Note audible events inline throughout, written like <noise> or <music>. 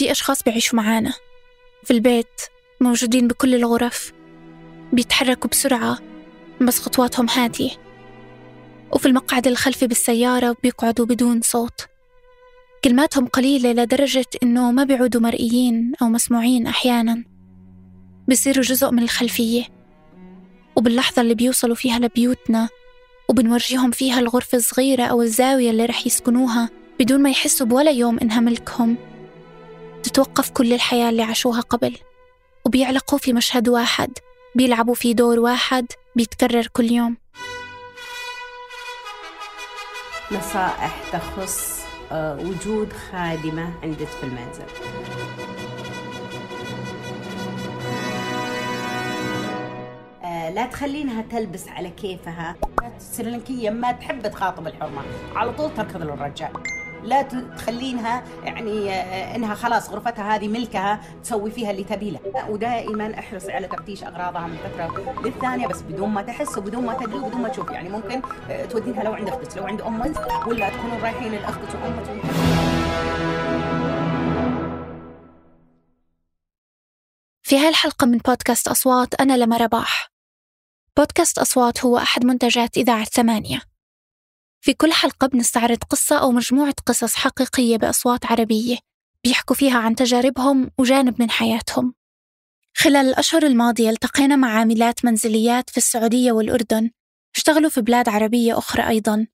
في أشخاص بيعيشوا معانا في البيت موجودين بكل الغرف بيتحركوا بسرعة بس خطواتهم هادية. وفي المقعد الخلفي بالسيارة بيقعدوا بدون صوت. كلماتهم قليلة لدرجة إنه ما بيعودوا مرئيين أو مسموعين أحيانا. بيصيروا جزء من الخلفية. وباللحظة اللي بيوصلوا فيها لبيوتنا وبنورجيهم فيها الغرفة الصغيرة أو الزاوية اللي رح يسكنوها بدون ما يحسوا بولا يوم إنها ملكهم. تتوقف كل الحياة اللي عاشوها قبل وبيعلقوا في مشهد واحد بيلعبوا في دور واحد بيتكرر كل يوم. نصائح تخص آه، وجود خادمة عندك في المنزل. آه، لا تخلينها تلبس على كيفها. السريلانكية ما تحب تخاطب الحرمة. على طول تركض للرجال. لا تخلينها يعني آه، إنها خلاص غرفتها هذه ملكها تسوي فيها اللي تبي له. ودائما احرصي على تفتيش أغراضها من فترة للثانية بس بدون ما تحس وبدون ما تدري وبدون ما تشوف. يعني ممكن آه، تودينها لو عند أختك لو عند أمك ولا تكونوا رايحين لأختك وأمك. في هالحلقة من بودكاست أصوات أنا لما رباح بودكاست أصوات هو أحد منتجات إذاعة ثمانية. في كل حلقة بنستعرض قصة أو مجموعة قصص حقيقية بأصوات عربية بيحكوا فيها عن تجاربهم وجانب من حياتهم. خلال الأشهر الماضية التقينا مع عاملات منزليات في السعودية والأردن اشتغلوا في بلاد عربية أخرى أيضا.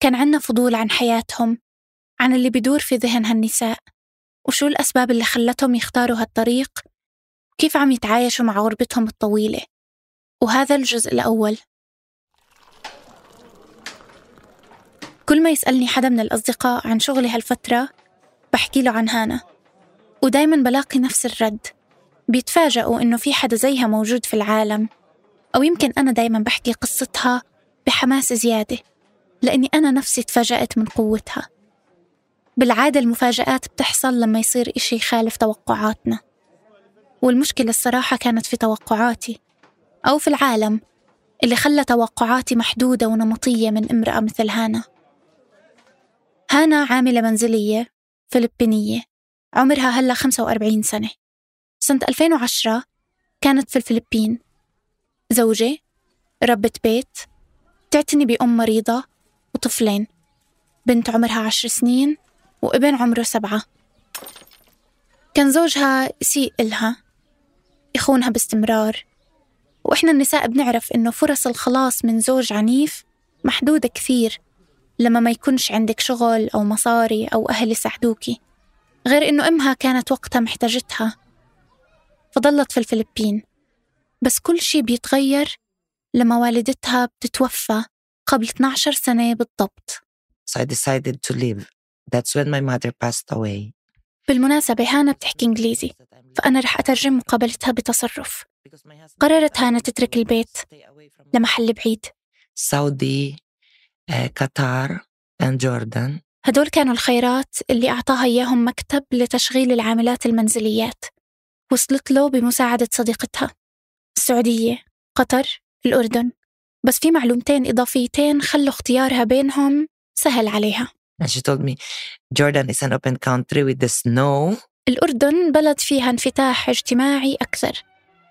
كان عنا فضول عن حياتهم عن اللي بدور في ذهن هالنساء وشو الأسباب اللي خلتهم يختاروا هالطريق وكيف عم يتعايشوا مع غربتهم الطويلة. وهذا الجزء الأول. كل ما يسألني حدا من الأصدقاء عن شغلي هالفترة بحكي له عن هانا. ودايما بلاقي نفس الرد. بيتفاجئوا إنه في حدا زيها موجود في العالم. أو يمكن أنا دايما بحكي قصتها بحماس زيادة لأني أنا نفسي تفاجأت من قوتها. بالعادة المفاجآت بتحصل لما يصير إشي يخالف توقعاتنا. والمشكلة الصراحة كانت في توقعاتي. أو في العالم اللي خلى توقعاتي محدودة ونمطية من امرأة مثل هانا. هانا عاملة منزلية فلبينية. عمرها هلأ 45 سنة. سنة 2010 كانت في الفلبين. زوجة ربة بيت تعتني بأم مريضة وطفلين. بنت عمرها عشر سنين وابن عمره سبعة. كان زوجها يسيء إلها يخونها باستمرار. وإحنا النساء بنعرف إنه فرص الخلاص من زوج عنيف محدودة كثير. لما ما يكونش عندك شغل أو مصاري أو أهل يساعدوكي غير إنه أمها كانت وقتها محتاجتها. فضلت في الفلبين. بس كل شي بيتغير لما والدتها بتتوفى قبل 12 سنة بالضبط. So I decided to leave. That's when my mother passed away. بالمناسبة هانا بتحكي إنجليزي فأنا رح أترجم مقابلتها بتصرف. قررت هانا تترك البيت لمحل بعيد. سعودي قطر and جوردن. هدول كانوا الخيرات اللي أعطاها إياهم مكتب لتشغيل العاملات المنزليات. وصلت له بمساعدة صديقتها. السعودية قطر الأردن. بس في معلومتين إضافيتين خلوا اختيارها بينهم سهل عليها. And she told me Jordan is an open country with the snow. الأردن بلد فيها انفتاح اجتماعي أكثر.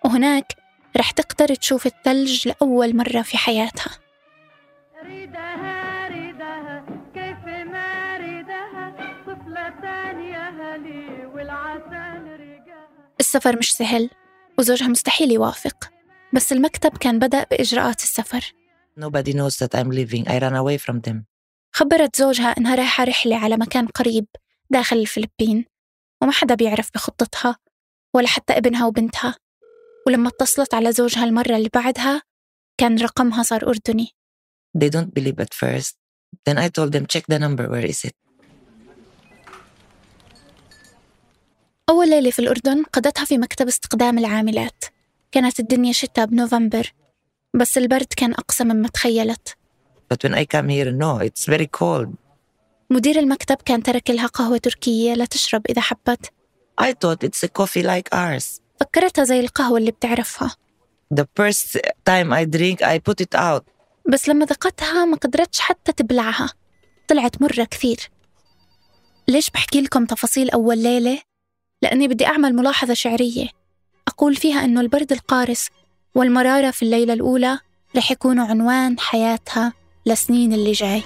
وهناك رح تقدر تشوف الثلج لأول مرة في حياتها. السفر مش سهل وزوجها مستحيل يوافق بس المكتب كان بدأ بإجراءات السفر Nobody knows that I'm leaving. I ran away from them. خبرت زوجها إنها رايحة رحلة على مكان قريب داخل الفلبين وما حدا بيعرف بخطتها ولا حتى ابنها وبنتها ولما اتصلت على زوجها المرة اللي بعدها كان رقمها صار أردني They don't believe at first. Then I told them, check the number, where is it? أول ليلة في الأردن قضتها في مكتب استقدام العاملات كانت الدنيا شتاء بنوفمبر بس البرد كان أقصى مما تخيلت But when I come here, no, it's very cold. مدير المكتب كان ترك لها قهوة تركية لتشرب إذا حبت I thought it's a coffee like ours. فكرتها زي القهوة اللي بتعرفها The first time I drink, I put it out. بس لما ذقتها ما قدرتش حتى تبلعها طلعت مرة كثير ليش بحكي لكم تفاصيل أول ليلة؟ لأني بدي أعمل ملاحظة شعرية. أقول فيها أنه البرد القارس والمرارة في الليلة الأولى رح يكونوا عنوان حياتها لسنين اللي جاي.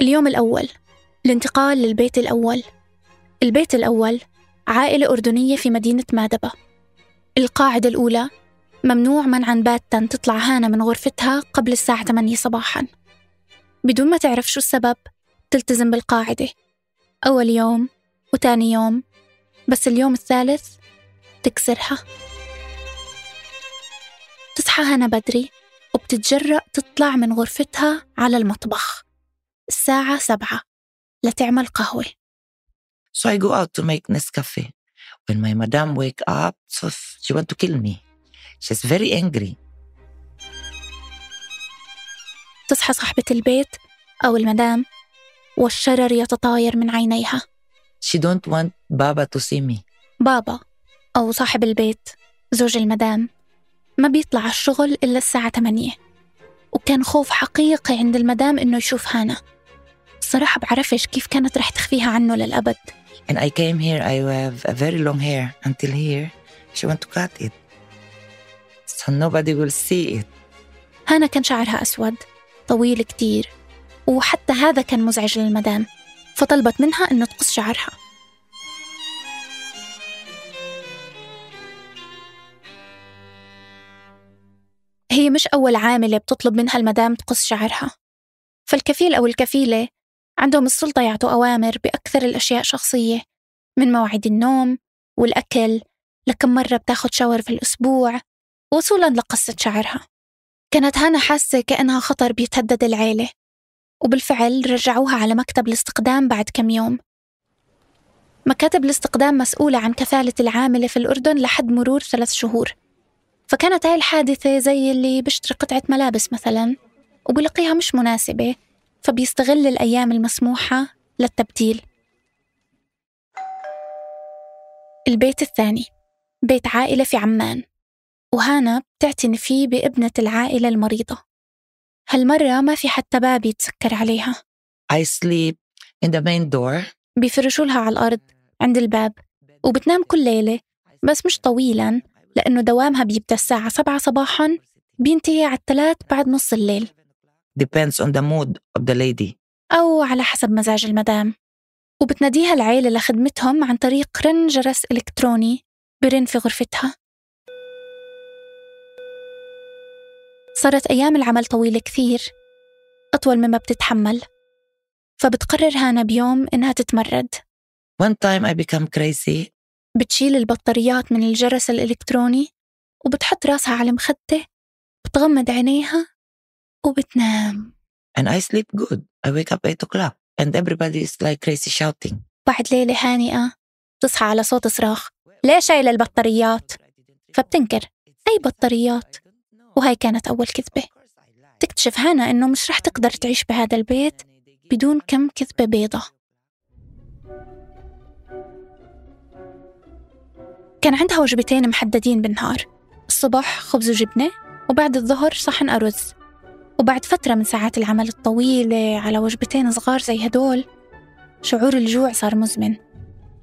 اليوم الأول الانتقال للبيت الأول. البيت الأول عائلة أردنية في مدينة مادبة. القاعدة الأولى ممنوع منعا باتا تطلع هانا من غرفتها قبل الساعة 8 صباحا. بدون ما تعرف شو السبب تلتزم بالقاعدة أول يوم وتاني يوم بس اليوم الثالث تكسرها تصحى هنا بدري وبتتجرأ تطلع من غرفتها على المطبخ الساعة سبعة لتعمل قهوة So I go out to make Nescafe. When my madam wake up, so she want to kill me. She's very angry. تصحى صاحبة البيت أو المدام والشرر يتطاير من عينيها She don't want Baba to see me. بابا أو صاحب البيت زوج المدام ما بيطلع الشغل إلا الساعة 8 وكان خوف حقيقي عند المدام إنه يشوف هانا الصراحة بعرفش كيف كانت رح تخفيها عنه للأبد And I came here, I have a very long hair until here. She want to cut it. So nobody will see it. هانا كان شعرها أسود طويل كتير وحتى هذا كان مزعج للمدام فطلبت منها إنه تقص شعرها. هي مش أول عاملة بتطلب منها المدام تقص شعرها. فالكفيل أو الكفيلة عندهم السلطة يعطوا أوامر بأكثر الأشياء شخصية من مواعيد النوم والأكل لكم مرة بتاخد شاور في الأسبوع وصولا لقصة شعرها. كانت هانا حاسة كأنها خطر بيتهدد العيلة. وبالفعل رجعوها على مكتب الاستقدام بعد كم يوم. مكاتب الاستقدام مسؤولة عن كفالة العاملة في الأردن لحد مرور ثلاث شهور. فكانت هاي الحادثة زي اللي بيشتري قطعة ملابس مثلا وبلقيها مش مناسبة فبيستغل الأيام المسموحة للتبديل. البيت الثاني بيت عائلة في عمان. وهانا بتعتني فيه بابنة العائلة المريضة. هالمرة ما في حتى باب يتسكر عليها I sleep in the main door. بيفرشوا لها على الأرض عند الباب وبتنام كل ليلة بس مش طويلا لأنه دوامها بيبدأ الساعة سبعة صباحا بينتهي على الثلاث بعد نص الليل Depends on the mood of the lady. أو على حسب مزاج المدام وبتناديها العيلة لخدمتهم عن طريق رن جرس إلكتروني برن في غرفتها صارت أيام العمل طويلة كثير أطول مما بتتحمل فبتقرر هانا بيوم إنها تتمرد One time I become crazy. بتشيل البطاريات من الجرس الإلكتروني وبتحط راسها على المخدة بتغمض عينيها وبتنام and I sleep good. I wake up 8 o'clock and everybody is like crazy shouting. بعد ليلة هانئة تصحى على صوت صراخ ليش شايلة البطاريات؟ فبتنكر أي بطاريات؟ وهاي كانت أول كذبة تكتشف هانا إنه مش رح تقدر تعيش بهذا البيت بدون كم كذبة بيضة كان عندها وجبتين محددين بالنهار الصبح خبز وجبنة وبعد الظهر صحن أرز وبعد فترة من ساعات العمل الطويلة على وجبتين صغار زي هدول شعور الجوع صار مزمن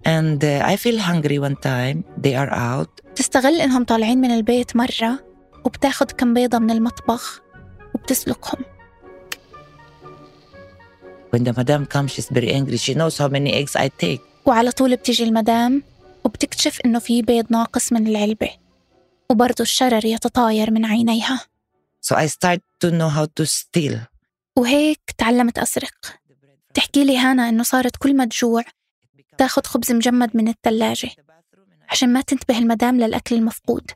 And uh, I feel hungry one time. They are out. تستغل إنهم طالعين من البيت مرة وبتاخد كم بيضة من المطبخ وبتسلقهم When the madam comes, she's very angry. She knows how many eggs I take. وعلى طول بتيجي المدام وبتكتشف إنه في بيض ناقص من العلبة وبرضه الشرر يتطاير من عينيها So I start to know how to steal. وهيك تعلمت أسرق تحكي لي هانا إنه صارت كل ما تجوع تاخد خبز مجمد من الثلاجة عشان ما تنتبه المدام للأكل المفقود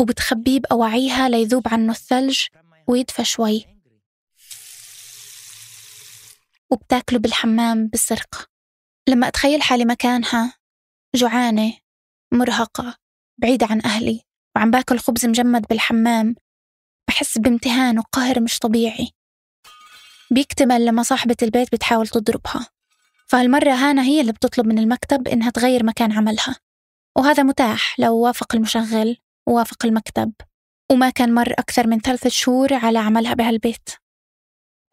وبتخبيه بأواعيها ليذوب عنه الثلج ويدفى شوي. وبتاكله بالحمام بالسرقة. لما أتخيل حالي مكانها جوعانة مرهقة بعيدة عن أهلي وعم باكل خبز مجمد بالحمام بحس بامتهان وقهر مش طبيعي. بيكتمل لما صاحبة البيت بتحاول تضربها. فهالمرة هانا هي اللي بتطلب من المكتب إنها تغير مكان عملها. وهذا متاح لو وافق المشغل. ووافق المكتب وما كان مر أكثر من ثلاثة شهور على عملها بهالبيت.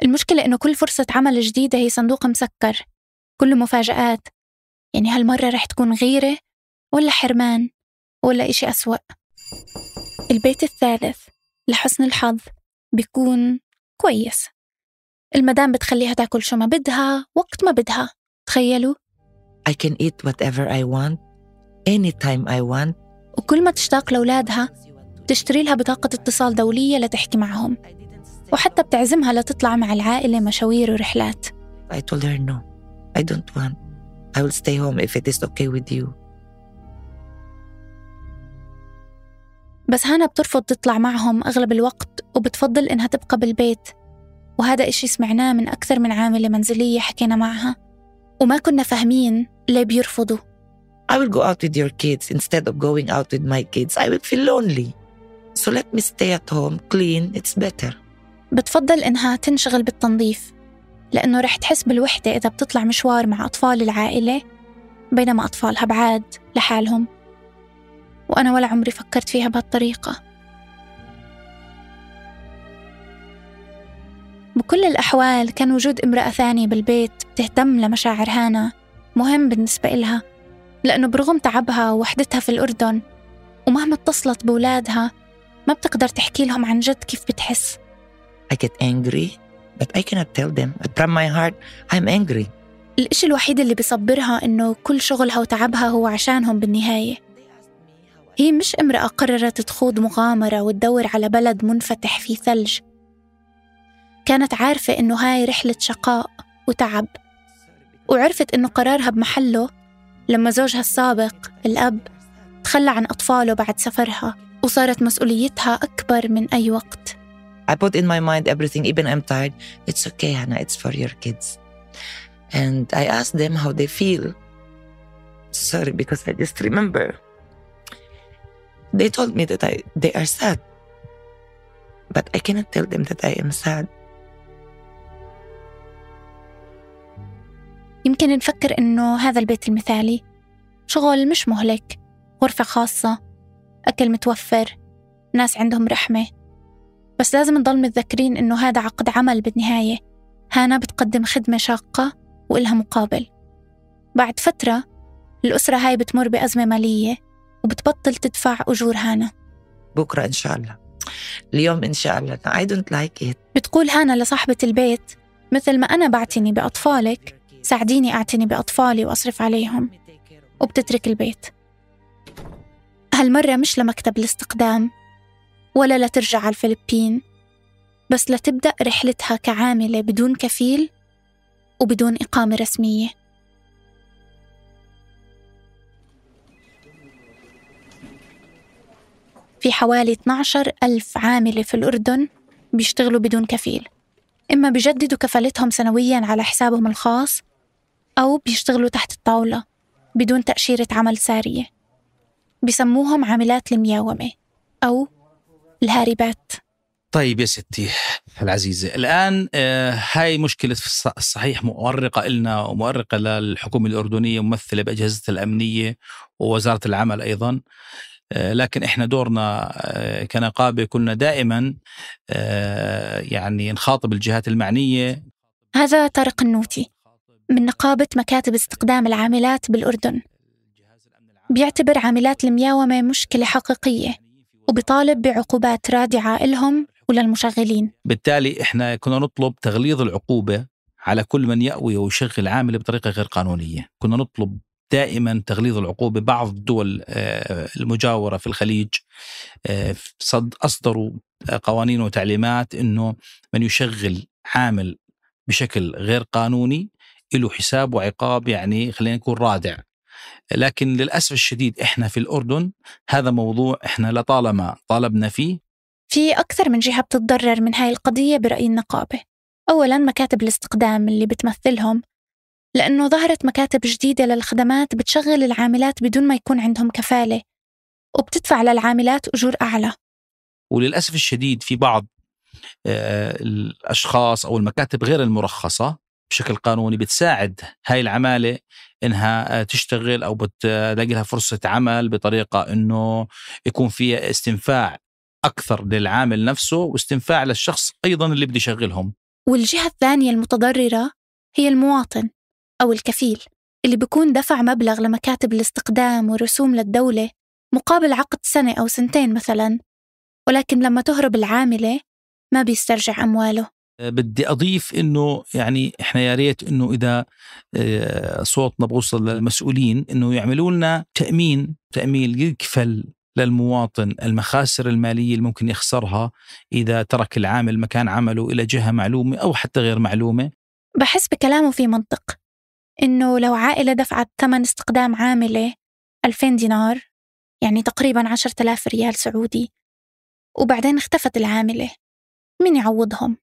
المشكلة إنه كل فرصة عمل جديدة هي صندوق مسكر كله مفاجآت. يعني هالمرة رح تكون غيرة ولا حرمان ولا إشي أسوأ. البيت الثالث لحسن الحظ بيكون كويس. المدام بتخليها تاكل شو ما بدها وقت ما بدها. تخيلوا؟ I can eat whatever I want anytime I want وكل ما تشتاق لأولادها تشتري لها بطاقة اتصال دولية لتحكي معهم وحتى بتعزمها لتطلع مع العائلة مشاوير ورحلات. I told her no I don't want. I will stay home if it is okay with you. بس هانا بترفض تطلع معهم أغلب الوقت وبتفضل إنها تبقى بالبيت. وهذا إشي سمعناه من أكثر من عاملة منزلية حكينا معها. وما كنا فاهمين ليه بيرفضوا. I will go out with your kids instead of going out with my kids. I will feel lonely. So let me stay at home, clean, it's better. بتفضل إنها تنشغل بالتنظيف لأنه رح تحس بالوحدة إذا بتطلع مشوار مع أطفال العائلة بينما أطفالها بعاد لحالهم وأنا ولا عمري فكرت فيها بهالطريقة بكل الأحوال كان وجود امرأة ثانية بالبيت تهتم لمشاعر هانا مهم بالنسبة إلها لأنه برغم تعبها ووحدتها في الأردن ومهما اتصلت بولادها ما بتقدر تحكي لهم عن جد كيف بتحس I get angry, but I cannot tell them. From my heart, I'm angry. الإشي الوحيد اللي بيصبرها إنه كل شغلها وتعبها هو عشانهم بالنهاية هي مش امرأة قررت تخوض مغامرة وتدور على بلد منفتح فيه ثلج كانت عارفة إنه هاي رحلة شقاء وتعب وعرفت إنه قرارها بمحله لما زوجها السابق الأب تخلى عن أطفاله بعد سفرها وصارت مسؤوليتها أكبر من أي وقت I put in my mind everything, even I'm tired. It's okay, Hannah, it's for your kids. And I asked them how they feel. Sorry, because I just remember. They told me that I, they are sad. But I cannot tell them that I am sad. يمكن نفكر إنه هذا البيت المثالي شغل مش مهلك غرفة خاصة أكل متوفر ناس عندهم رحمة بس لازم نضل متذكرين إنه هذا عقد عمل بالنهاية هانا بتقدم خدمة شاقة وإلها مقابل بعد فترة الأسرة هاي بتمر بأزمة مالية وبتبطل تدفع أجور هانا بكرة إن شاء الله. اليوم إن شاء الله. I don't like it. بتقول هانا لصاحبة البيت مثل ما أنا بعتني بأطفالك ساعديني أعتني بأطفالي وأصرف عليهم. وبتترك البيت. هالمرة مش لمكتب الاستقدام ولا لترجع على الفلبين بس لتبدأ رحلتها كعاملة بدون كفيل وبدون إقامة رسمية. في حوالي 12 ألف عاملة في الأردن بيشتغلوا بدون كفيل. إما بيجددوا كفالتهم سنويا على حسابهم الخاص أو بيشتغلوا تحت الطاولة بدون تأشيرة عمل سارية. بسموهم عاملات المياومة أو الهاربات. طيب يا ستي العزيزة الآن آه، هاي مشكلة الصحيح مؤرقة إلنا ومؤرقة للحكومة الأردنية ممثلة بأجهزة الأمنية ووزارة العمل أيضا. آه، لكن إحنا دورنا آه، كنقابة كنا دائما يعني نخاطب الجهات المعنية. هذا طارق النوتي. من نقابة مكاتب استقدام العاملات بالأردن. بيعتبر عاملات المياومة مشكلة حقيقية وبيطالب بعقوبات رادعة إلهم وللمشغلين. بالتالي إحنا كنا نطلب تغليظ العقوبة على كل من يأوي ويشغل عامل بطريقة غير قانونية. كنا نطلب دائما تغليظ العقوبة. بعض الدول آه، المجاورة في الخليج آه، صد- أصدروا قوانين وتعليمات أنه من يشغل عامل بشكل غير قانوني له حساب وعقاب يعني خلينا نقول رادع. لكن للأسف الشديد إحنا في الأردن هذا موضوع إحنا لطالما طالبنا فيه. في أكثر من جهة بتتضرر من هاي القضية برأي النقابة. أولا مكاتب الاستقدام اللي بتمثلهم لأنه ظهرت مكاتب جديدة للخدمات بتشغل العاملات بدون ما يكون عندهم كفالة وبتدفع للعاملات أجور أعلى. وللأسف الشديد في بعض آه، الأشخاص أو المكاتب غير المرخصة بشكل قانوني بتساعد هاي العمالة إنها آه، تشتغل أو بتلاقي لها فرصة عمل بطريقة إنه يكون فيها استنفاع أكثر للعامل نفسه واستنفاع للشخص أيضا اللي بده يشغلهم. والجهة الثانية المتضررة هي المواطن أو الكفيل اللي بيكون دفع مبلغ لمكاتب الاستقدام ورسوم للدولة مقابل عقد سنة أو سنتين مثلا ولكن لما تهرب العاملة ما بيسترجع أمواله. بدي أضيف إنه يعني إحنا يا ريت إنه إذا آه، صوتنا بوصل للمسؤولين إنه يعملوا لنا تأمين تأمين يكفل للمواطن المخاسر المالية اللي ممكن يخسرها إذا ترك العامل مكان عمله إلى جهة معلومة أو حتى غير معلومة بحس بكلامه في منطق إنه لو عائلة دفعت ثمن استقدام عاملة 2000 دينار يعني تقريبا 10000 ريال سعودي وبعدين اختفت العاملة مين يعوضهم؟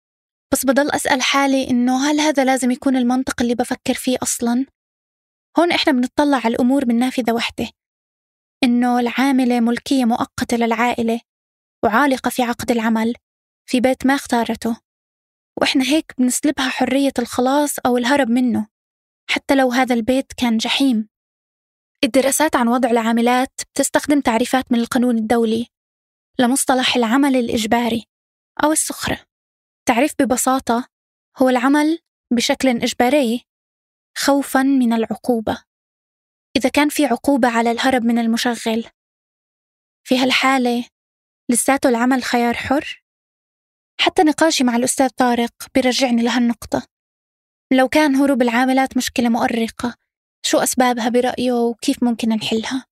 بس بضل أسأل حالي إنه هل هذا لازم يكون المنطق اللي بفكر فيه أصلا؟ هون إحنا بنطلع على الأمور من نافذة وحدة إنه العاملة ملكية مؤقتة للعائلة وعالقة في عقد العمل في بيت ما اختارته وإحنا هيك بنسلبها حرية الخلاص أو الهرب منه حتى لو هذا البيت كان جحيم الدراسات عن وضع العاملات بتستخدم تعريفات من القانون الدولي لمصطلح العمل الإجباري أو السخرة تعريف ببساطة هو العمل بشكل إجباري خوفا من العقوبة. إذا كان في عقوبة على الهرب من المشغل في هالحالة لساته العمل خيار حر؟ حتى نقاشي مع الأستاذ طارق بيرجعني لهالنقطة لو كان هروب العاملات مشكلة مؤرقة شو أسبابها برأيه وكيف ممكن نحلها؟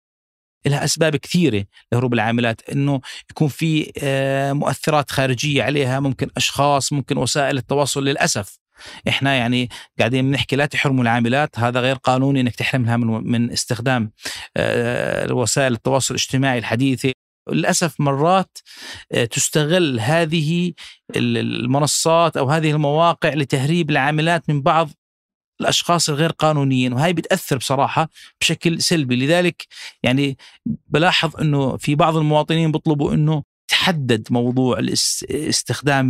لها أسباب كثيرة لهروب العاملات إنه يكون في آه، مؤثرات خارجية عليها ممكن أشخاص ممكن وسائل التواصل للأسف. إحنا يعني قاعدين بنحكي لا تحرموا العاملات هذا غير قانوني إنك تحرمها من من استخدام آه، وسائل التواصل الاجتماعي الحديثة. للأسف مرات آه، تستغل هذه المنصات أو هذه المواقع لتهريب العاملات من بعض الأشخاص الغير قانونيين وهي بتأثر بصراحة بشكل سلبي. لذلك يعني بلاحظ إنه في بعض المواطنين بيطلبوا إنه تحدد موضوع استخدام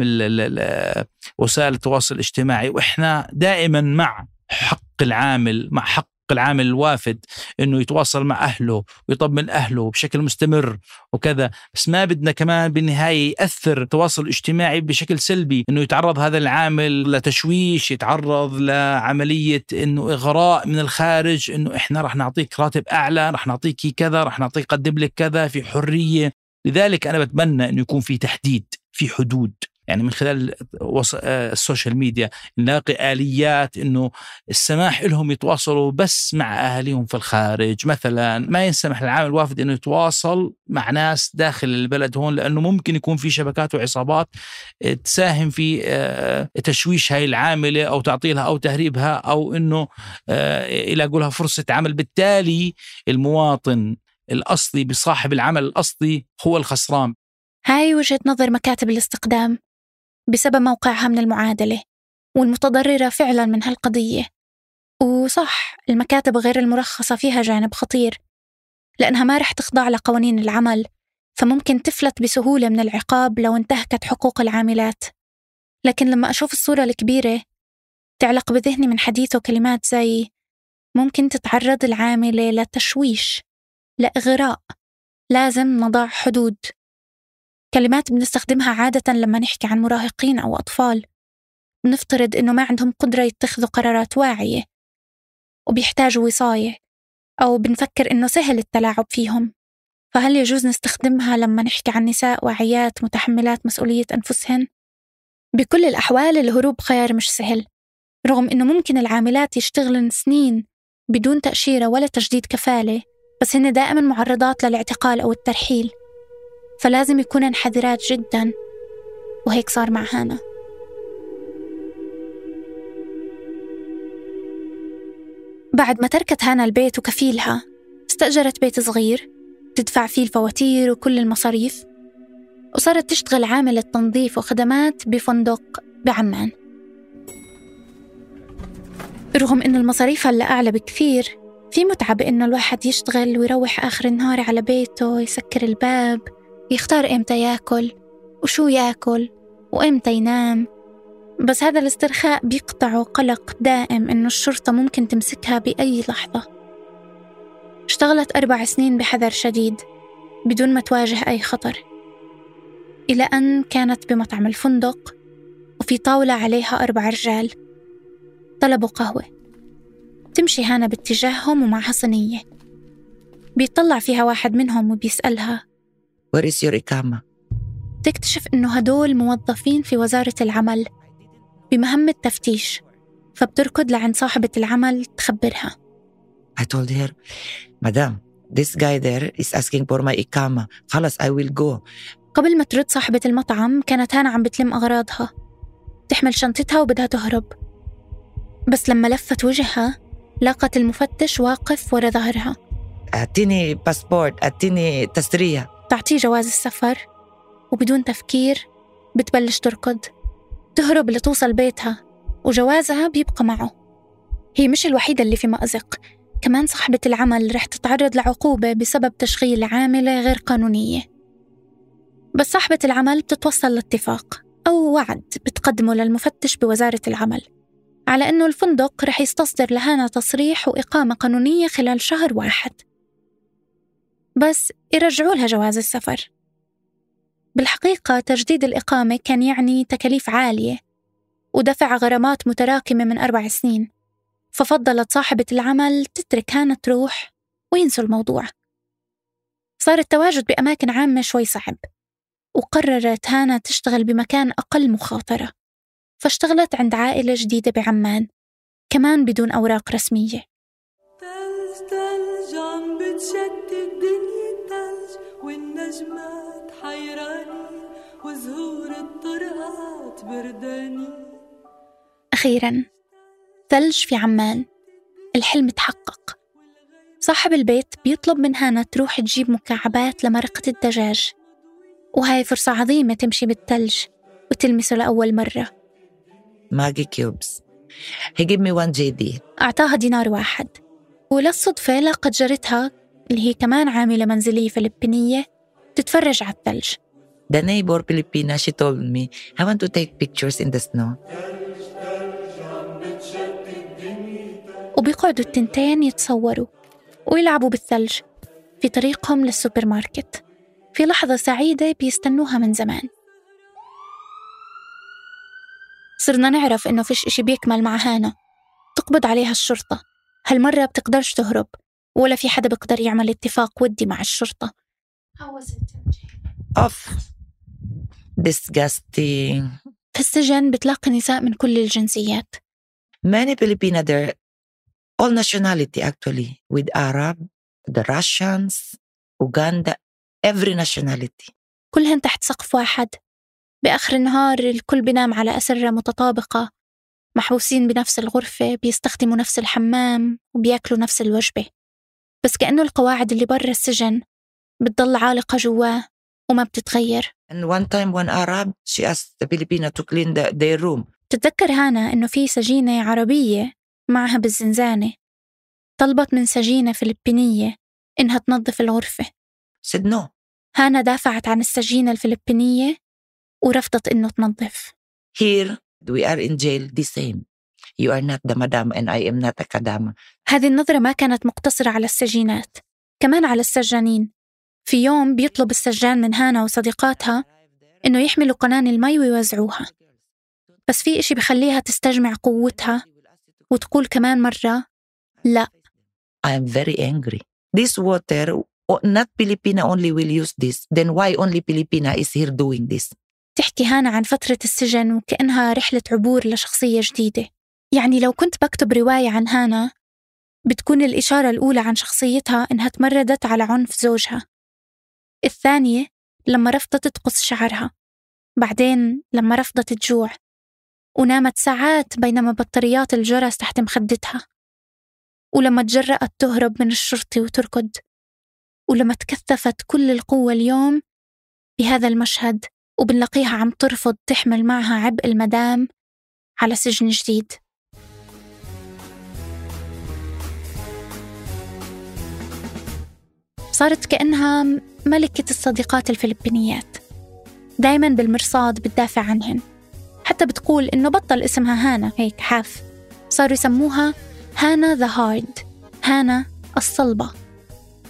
وسائل التواصل الاجتماعي. وإحنا دائما مع حق العامل مع حق العامل الوافد إنه يتواصل مع أهله ويطمن أهله بشكل مستمر وكذا. بس ما بدنا كمان بالنهاية يأثر التواصل الاجتماعي بشكل سلبي إنه يتعرض هذا العامل لتشويش يتعرض لعملية إنه إغراء من الخارج إنه إحنا رح نعطيك راتب أعلى رح نعطيك كذا رح نعطيك قدم لك كذا في حرية. لذلك أنا بتمنى إنه يكون في تحديد في حدود. يعني من خلال آه، ال social media نلاقي آليات إنه السماح لهم يتواصلوا بس مع أهاليهم في الخارج. مثلا ما ينسمح للعامل الوافد إنه يتواصل مع ناس داخل البلد هون لأنه ممكن يكون في شبكات وعصابات آه، تساهم في آه، تشويش هاي العاملة أو تعطيلها أو تهريبها أو إنه يلاقوا لها فرصة عمل. بالتالي المواطن الأصلي بصاحب العمل الأصلي هو الخسران. هاي وجهة نظر مكاتب الاستقدام. بسبب موقعها من المعادلة والمتضررة فعلا من هالقضية. وصح المكاتب غير المرخصة فيها جانب خطير لأنها ما رح تخضع لقوانين العمل فممكن تفلت بسهولة من العقاب لو انتهكت حقوق العاملات. لكن لما أشوف الصورة الكبيرة تعلق بذهني من حديثه كلمات زي ممكن تتعرض العاملة لتشويش لإغراء لازم نضع حدود كلمات بنستخدمها عادة لما نحكي عن مراهقين أو أطفال. بنفترض إنه ما عندهم قدرة يتخذوا قرارات واعية وبيحتاجوا وصاية أو بنفكر إنه سهل التلاعب فيهم. فهل يجوز نستخدمها لما نحكي عن نساء واعيات متحملات مسؤولية أنفسهن؟ بكل الأحوال الهروب خيار مش سهل رغم إنه ممكن العاملات يشتغلن سنين بدون تأشيرة ولا تجديد كفالة بس هن دائما معرضات للاعتقال أو الترحيل. فلازم يكونن حذرات جدا. وهيك صار مع هانا. بعد ما تركت هانا البيت وكفيلها استأجرت بيت صغير تدفع فيه الفواتير وكل المصاريف وصارت تشتغل عاملة تنظيف وخدمات بفندق بعمان. رغم إن المصاريف هلا أعلى بكثير في متعة بإنه الواحد يشتغل ويروح آخر النهار على بيته يسكر الباب يختار إمتى يأكل وشو يأكل وإمتى ينام. بس هذا الاسترخاء بيقطعه قلق دائم إنه الشرطة ممكن تمسكها بأي لحظة. اشتغلت أربع سنين بحذر شديد بدون ما تواجه أي خطر. إلى أن كانت بمطعم الفندق وفي طاولة عليها أربع رجال طلبوا قهوة. تمشي هانا باتجاههم ومعها صينية. بيطلع فيها واحد منهم وبيسألها Where is your إقامة؟ تكتشف إنه هدول موظفين في وزارة العمل بمهمة تفتيش فبتركض لعند صاحبة العمل تخبرها I told her, Madam, this guy there is asking for my إقامة. خلص I will go. قبل ما ترد صاحبة المطعم كانت هانا عم بتلم أغراضها تحمل شنطتها وبدها تهرب بس لما لفت وجهها لاقت المفتش واقف ورا ظهرها أعطيني باسبورت أعطيني تسرية تعطيه جواز السفر وبدون تفكير بتبلش تركض تهرب لتوصل بيتها وجوازها بيبقى معه. هي مش الوحيدة اللي في مأزق كمان صاحبة العمل رح تتعرض لعقوبة بسبب تشغيل عاملة غير قانونية. بس صاحبة العمل بتتوصل لاتفاق أو وعد بتقدمه للمفتش بوزارة العمل على أنه الفندق رح يستصدر لهانا تصريح وإقامة قانونية خلال شهر واحد. بس يرجعوا لها جواز السفر. بالحقيقة تجديد الإقامة كان يعني تكاليف عالية ودفع غرامات متراكمة من أربع سنين ففضلت صاحبة العمل تترك هانا تروح وينسوا الموضوع. صار التواجد بأماكن عامة شوي صعب وقررت هانا تشتغل بمكان أقل مخاطرة فاشتغلت عند عائلة جديدة بعمان كمان بدون أوراق رسمية. تلج تلج عم بتشتت الدنيا تلج والنجمات حيرانين وزهور الطرقات بردانين أخيرا ثلج في عمان الحلم تحقق. صاحب البيت بيطلب من هانا تروح تجيب مكعبات لمرقة الدجاج. وهاي فرصة عظيمة تمشي بالثلج وتلمسه لأول مرة. ماجي كيوبس he give me one JD أعطاها دينار واحد. وللصدفة لاقت جارتها اللي هي كمان عاملة منزلية فلبينية تتفرج على الثلج. The neighbor Filipina she told me I want to take pictures in the snow. وبيقعدوا التنتين يتصوروا ويلعبوا بالثلج في طريقهم للسوبر ماركت في لحظة سعيدة بيستنوها من زمان. صرنا نعرف إنه فيش إشي بيكمل مع هانا تقبض عليها الشرطة. هالمرة بتقدرش تهرب ولا في حدا بيقدر يعمل اتفاق ودي مع الشرطة. off disgusting. في السجن بتلاقي نساء من كل الجنسيات. Many Filipina there all nationality actually with Arab the Russians Uganda every nationality. كلهن تحت سقف واحد. بآخر النهار الكل بينام على أسرة متطابقة. محبوسين بنفس الغرفة بيستخدموا نفس الحمام وبياكلوا نفس الوجبة. بس كأنه القواعد اللي برا السجن بتضل عالقة جواه وما بتتغير. And one time one Arab she asked the Filipina to clean the, their room. تتذكر هانا إنه في سجينة عربية معها بالزنزانة. طلبت من سجينة فلبينية إنها تنظف الغرفة. Said no. هانا دافعت عن السجينة الفلبينية ورفضت إنه تنظف. Here we are in jail the same. You are not the madam and I am not a kadama هذه النظرة ما كانت مقتصرة على السجينات كمان على السجانين. في يوم بيطلب السجان من هانا وصديقاتها إنه يحملوا قنان المي ويوزعوها. بس في إشي بخليها تستجمع قوتها وتقول كمان مرة لا. I am very angry. This water not Filipina only will use this. Then why only Filipina is here doing this? تحكي هانا عن فترة السجن وكأنها رحلة عبور لشخصية جديدة. يعني لو كنت بكتب رواية عن هانا بتكون الإشارة الأولى عن شخصيتها إنها تمردت على عنف زوجها. الثانية لما رفضت تقص شعرها. بعدين لما رفضت تجوع. ونامت ساعات بينما بطاريات الجرس تحت مخدتها. ولما تجرأت تهرب من الشرطي وتركض. ولما تكثفت كل القوة اليوم بهذا المشهد. وبنلاقيها عم ترفض تحمل معها عبء المدام على سجن جديد. صارت كأنها ملكة الصديقات الفلبينيات. دايما بالمرصاد بتدافع عنهن. حتى بتقول إنه بطل اسمها هانا هيك حاف. صاروا يسموها هانا the hard هانا الصلبة.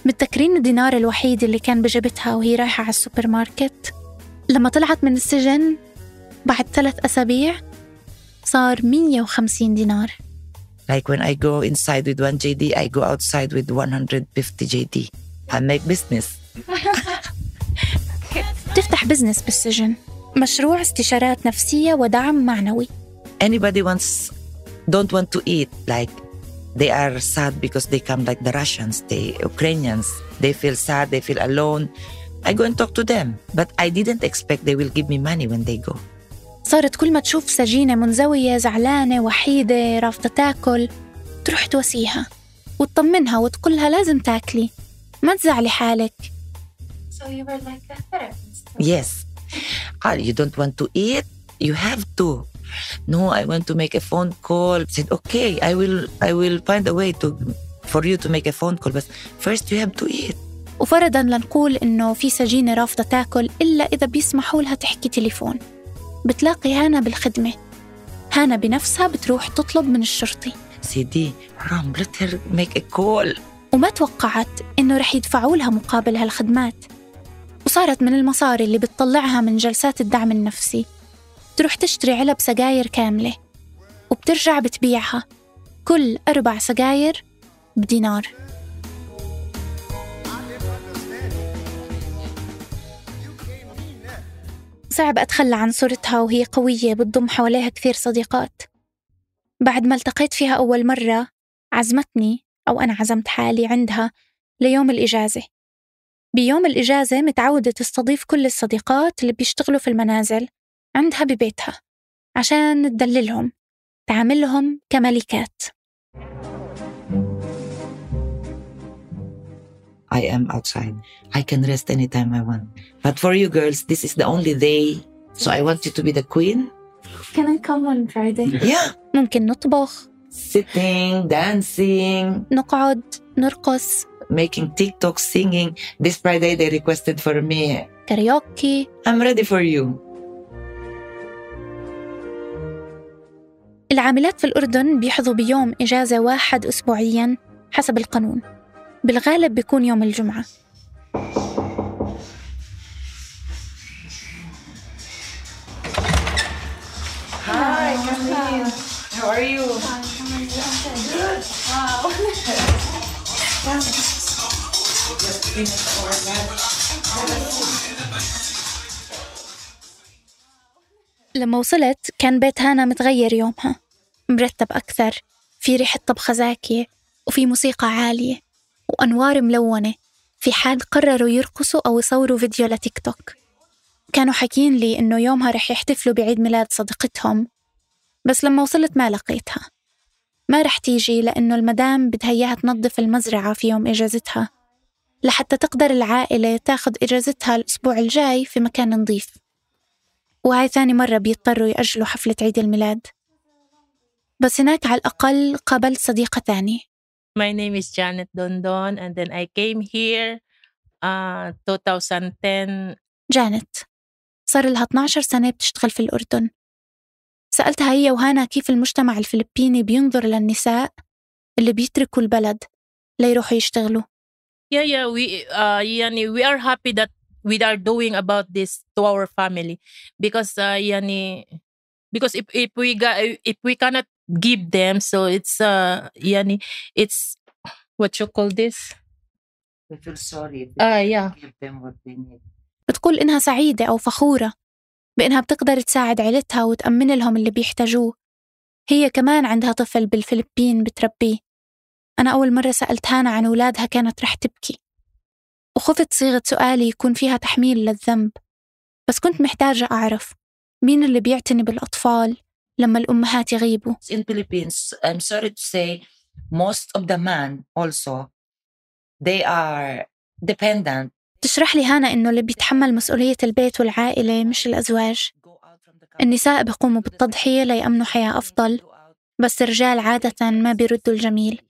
متذكرين الدينار الوحيد اللي كان بجبتها وهي رايحة على السوبر ماركت؟ لما طلعت من السجن بعد ثلاث أسابيع صار 150 دينار Like when I go inside with one JD, I go outside with 150 JD. I make business. تفتح بزنس بالسجن مشروع استشارات نفسية ودعم معنوي Anybody wants, don't want to eat. Like they are sad because they come like the Russians, the Ukrainians. They feel sad, they feel alone. I go and talk to them. But I didn't expect they will give me money when they go. صارت كل ما تشوف سجينة منزوية زعلانة وحيدة رافضة تاكل تروح تواسيها وتطمنها وتقولها لازم تاكلي ما تزعلي حالك Yes. Ah, you don't want to eat? You have to. No, I want to make a phone call. I said, okay, I will I will find a way to for you to make a phone call, but first you have to eat. وفرضا لنقول إنه في سجينة رافضة تأكل إلا إذا بيسمحوا لها تحكي تليفون. بتلاقي هانا بالخدمة. هانا بنفسها بتروح تطلب من الشرطي. سيدي حرام make a call. وما توقعت إنه رح يدفعوا لها مقابل هالخدمات. وصارت من المصاري اللي بتطلعها من جلسات الدعم النفسي. تروح تشتري علب سجاير كاملة. وبترجع بتبيعها. كل أربع سجاير بدينار. صعب أتخلى عن صورتها وهي قوية بتضم حواليها كثير صديقات. بعد ما التقيت فيها أول مرة عزمتني أو أنا عزمت حالي عندها ليوم الإجازة. بيوم الإجازة متعودة تستضيف كل الصديقات اللي بيشتغلوا في المنازل عندها ببيتها عشان تدللهم تعاملهم كملكات. I am outside. I can rest anytime I want. But for you girls, this is the only day. So I want you to be the queen. Can I come on Friday? <laughs> Yeah. ممكن نطبخ Sitting, dancing, نقعد نرقص making TikTok, singing. This Friday they requested for me. كاريوكي I'm ready for you. العاملات في الأردن بيحظوا بيوم إجازة واحد أسبوعيا حسب القانون بالغالب بيكون يوم الجمعة. How are you? لما وصلت كان بيت هانا متغير يومها. مرتب أكثر في ريحة طبخة زاكية وفي موسيقى عالية. وأنوار ملونة. في حال قرروا يرقصوا أو يصوروا فيديو لتيك توك. كانوا حاكين لي إنه يومها رح يحتفلوا بعيد ميلاد صديقتهم. بس لما وصلت ما لقيتها. ما رح تيجي لأنه المدام بدها إياها تنظف المزرعة في يوم إجازتها. لحتى تقدر العائلة تاخد إجازتها الأسبوع الجاي في مكان نظيف. وهاي ثاني مرة بيضطروا يأجلوا حفلة عيد الميلاد. بس هناك على الأقل قابلت صديقة تانية My name is Janet Dondon, and then I came here uh 2010. جانت صار لها 12 سنة بتشتغل في الأردن سألتها هي وهانا كيف المجتمع الفلبيني بينظر للنساء اللي بيتركوا البلد ليروحوا يشتغلوا Yeah, yeah, we uh yani, we are happy that we are doing about this to our family because uh yani, because if if we got if we cannot give them, so it's uh yani, it's what you call this? We feel sorry. Uh yeah. give them what they need. بتقول إنها سعيدة أو فخورة بإنها بتقدر تساعد عيلتها وتأمن لهم اللي بيحتاجوه هي كمان عندها طفل بالفلبين بتربيه أنا أول مرة سألت هانا عن أولادها كانت رح تبكي وخفت صيغة سؤالي يكون فيها تحميل للذنب بس كنت محتاجة أعرف مين اللي بيعتني بالأطفال لما الأمهات يغيبوا In Philippines, I'm sorry to say, most of the men also, they are dependent. تشرح لي هانا إنه اللي بيتحمل مسؤولية البيت والعائلة مش الأزواج النساء بيقوموا بالتضحية ليأمنوا حياة أفضل بس الرجال عادة ما بيردوا الجميل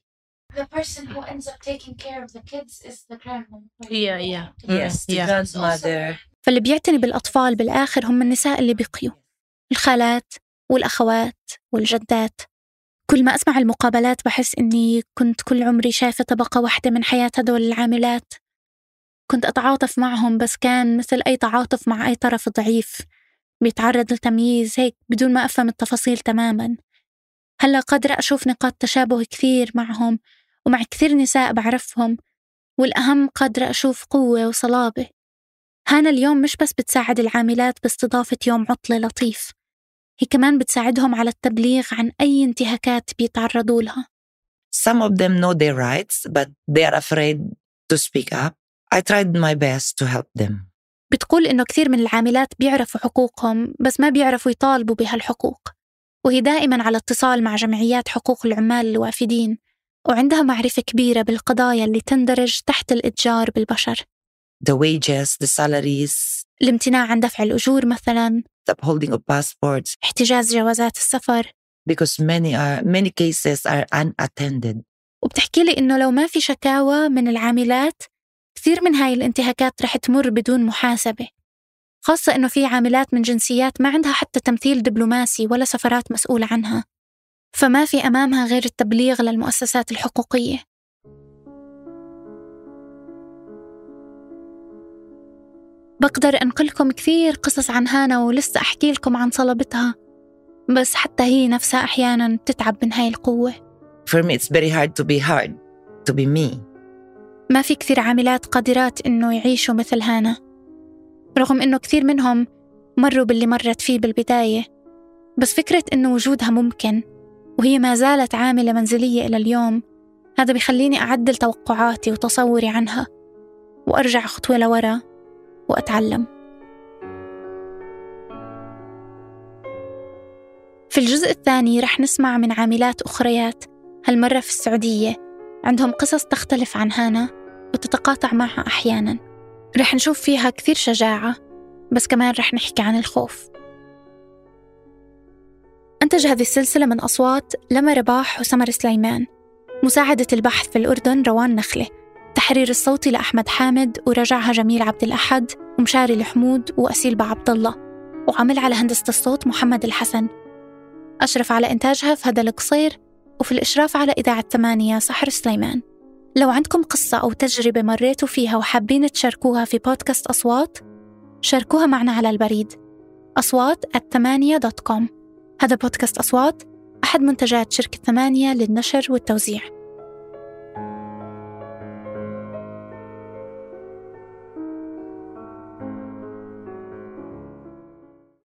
The person who ends up taking care of the kids is the grandmother. Yeah, yeah. Yes, the yeah. grandmother. فاللي بيعتني بالأطفال بالآخر هم النساء اللي بيقيوا الخالات والأخوات والجدات. كل ما أسمع المقابلات بحس إني كنت كل عمري شايفة طبقة واحدة من حياة هدول العاملات. كنت أتعاطف معهم بس كان مثل أي تعاطف مع أي طرف ضعيف. بيتعرض لتمييز هيك بدون ما أفهم التفاصيل تماما. هلأ قادرة أشوف نقاط تشابه كثير معهم ومع كثير نساء بعرفهم والأهم قادرة أشوف قوة وصلابة. هانا اليوم مش بس بتساعد العاملات باستضافة يوم عطلة لطيف هي كمان بتساعدهم على التبليغ عن أي انتهاكات بيتعرضوا لها. Some of them know their rights, but they are afraid to speak up. I tried my best to help them. بتقول إنه كثير من العاملات بيعرفوا حقوقهم بس ما بيعرفوا يطالبوا بهالحقوق. وهي دائما على اتصال مع جمعيات حقوق العمال الوافدين وعندها معرفة كبيرة بالقضايا اللي تندرج تحت الإتجار بالبشر. The wages, the salaries, الامتناع عن دفع الأجور مثلا. Upholding of passports, احتجاز جوازات السفر. Because many are many cases are unattended. وبتحكي لي إنه لو ما في شكاوى من العاملات كثير من هاي الانتهاكات رح تمر بدون محاسبة. خاصة إنه في عاملات من جنسيات ما عندها حتى تمثيل دبلوماسي ولا سفرات مسؤولة عنها. فما في أمامها غير التبليغ للمؤسسات الحقوقية. بقدر أنقلكم كثير قصص عن هانا ولسه أحكي لكم عن صلبتها بس حتى هي نفسها أحيانا بتتعب من هاي القوة. For me, it's very hard to be hard, to be me. ما في كثير عاملات قادرات إنه يعيشوا مثل هانا. رغم إنه كثير منهم مروا باللي مرت فيه بالبداية بس فكرة إنه وجودها ممكن وهي ما زالت عاملة منزلية إلى اليوم هذا بيخليني أعدل توقعاتي وتصوري عنها وأرجع خطوة لورا. وأتعلم. في الجزء الثاني رح نسمع من عاملات أخريات هالمرة في السعودية. عندهم قصص تختلف عن هانا وتتقاطع معها أحيانا. رح نشوف فيها كثير شجاعة بس كمان رح نحكي عن الخوف. أنتج هذه السلسلة من أصوات لما رباح وسمر سليمان مساعدة البحث في الأردن روان نخلة. التحرير الصوتي لأحمد حامد ورجعها جميل عبد الأحد ومشاري الحمود وأسيل عبد الله. وعمل على هندسة الصوت محمد الحسن. أشرف على إنتاجها فهد القصير وفي الإشراف على إذاعة ثمانية سحر سليمان. لو عندكم قصة أو تجربة مريتوا فيها وحابين تشاركوها في بودكاست أصوات شاركوها معنا على البريد. أصوات الثمانية دوت كوم هذا بودكاست أصوات أحد منتجات شركة ثمانية للنشر والتوزيع.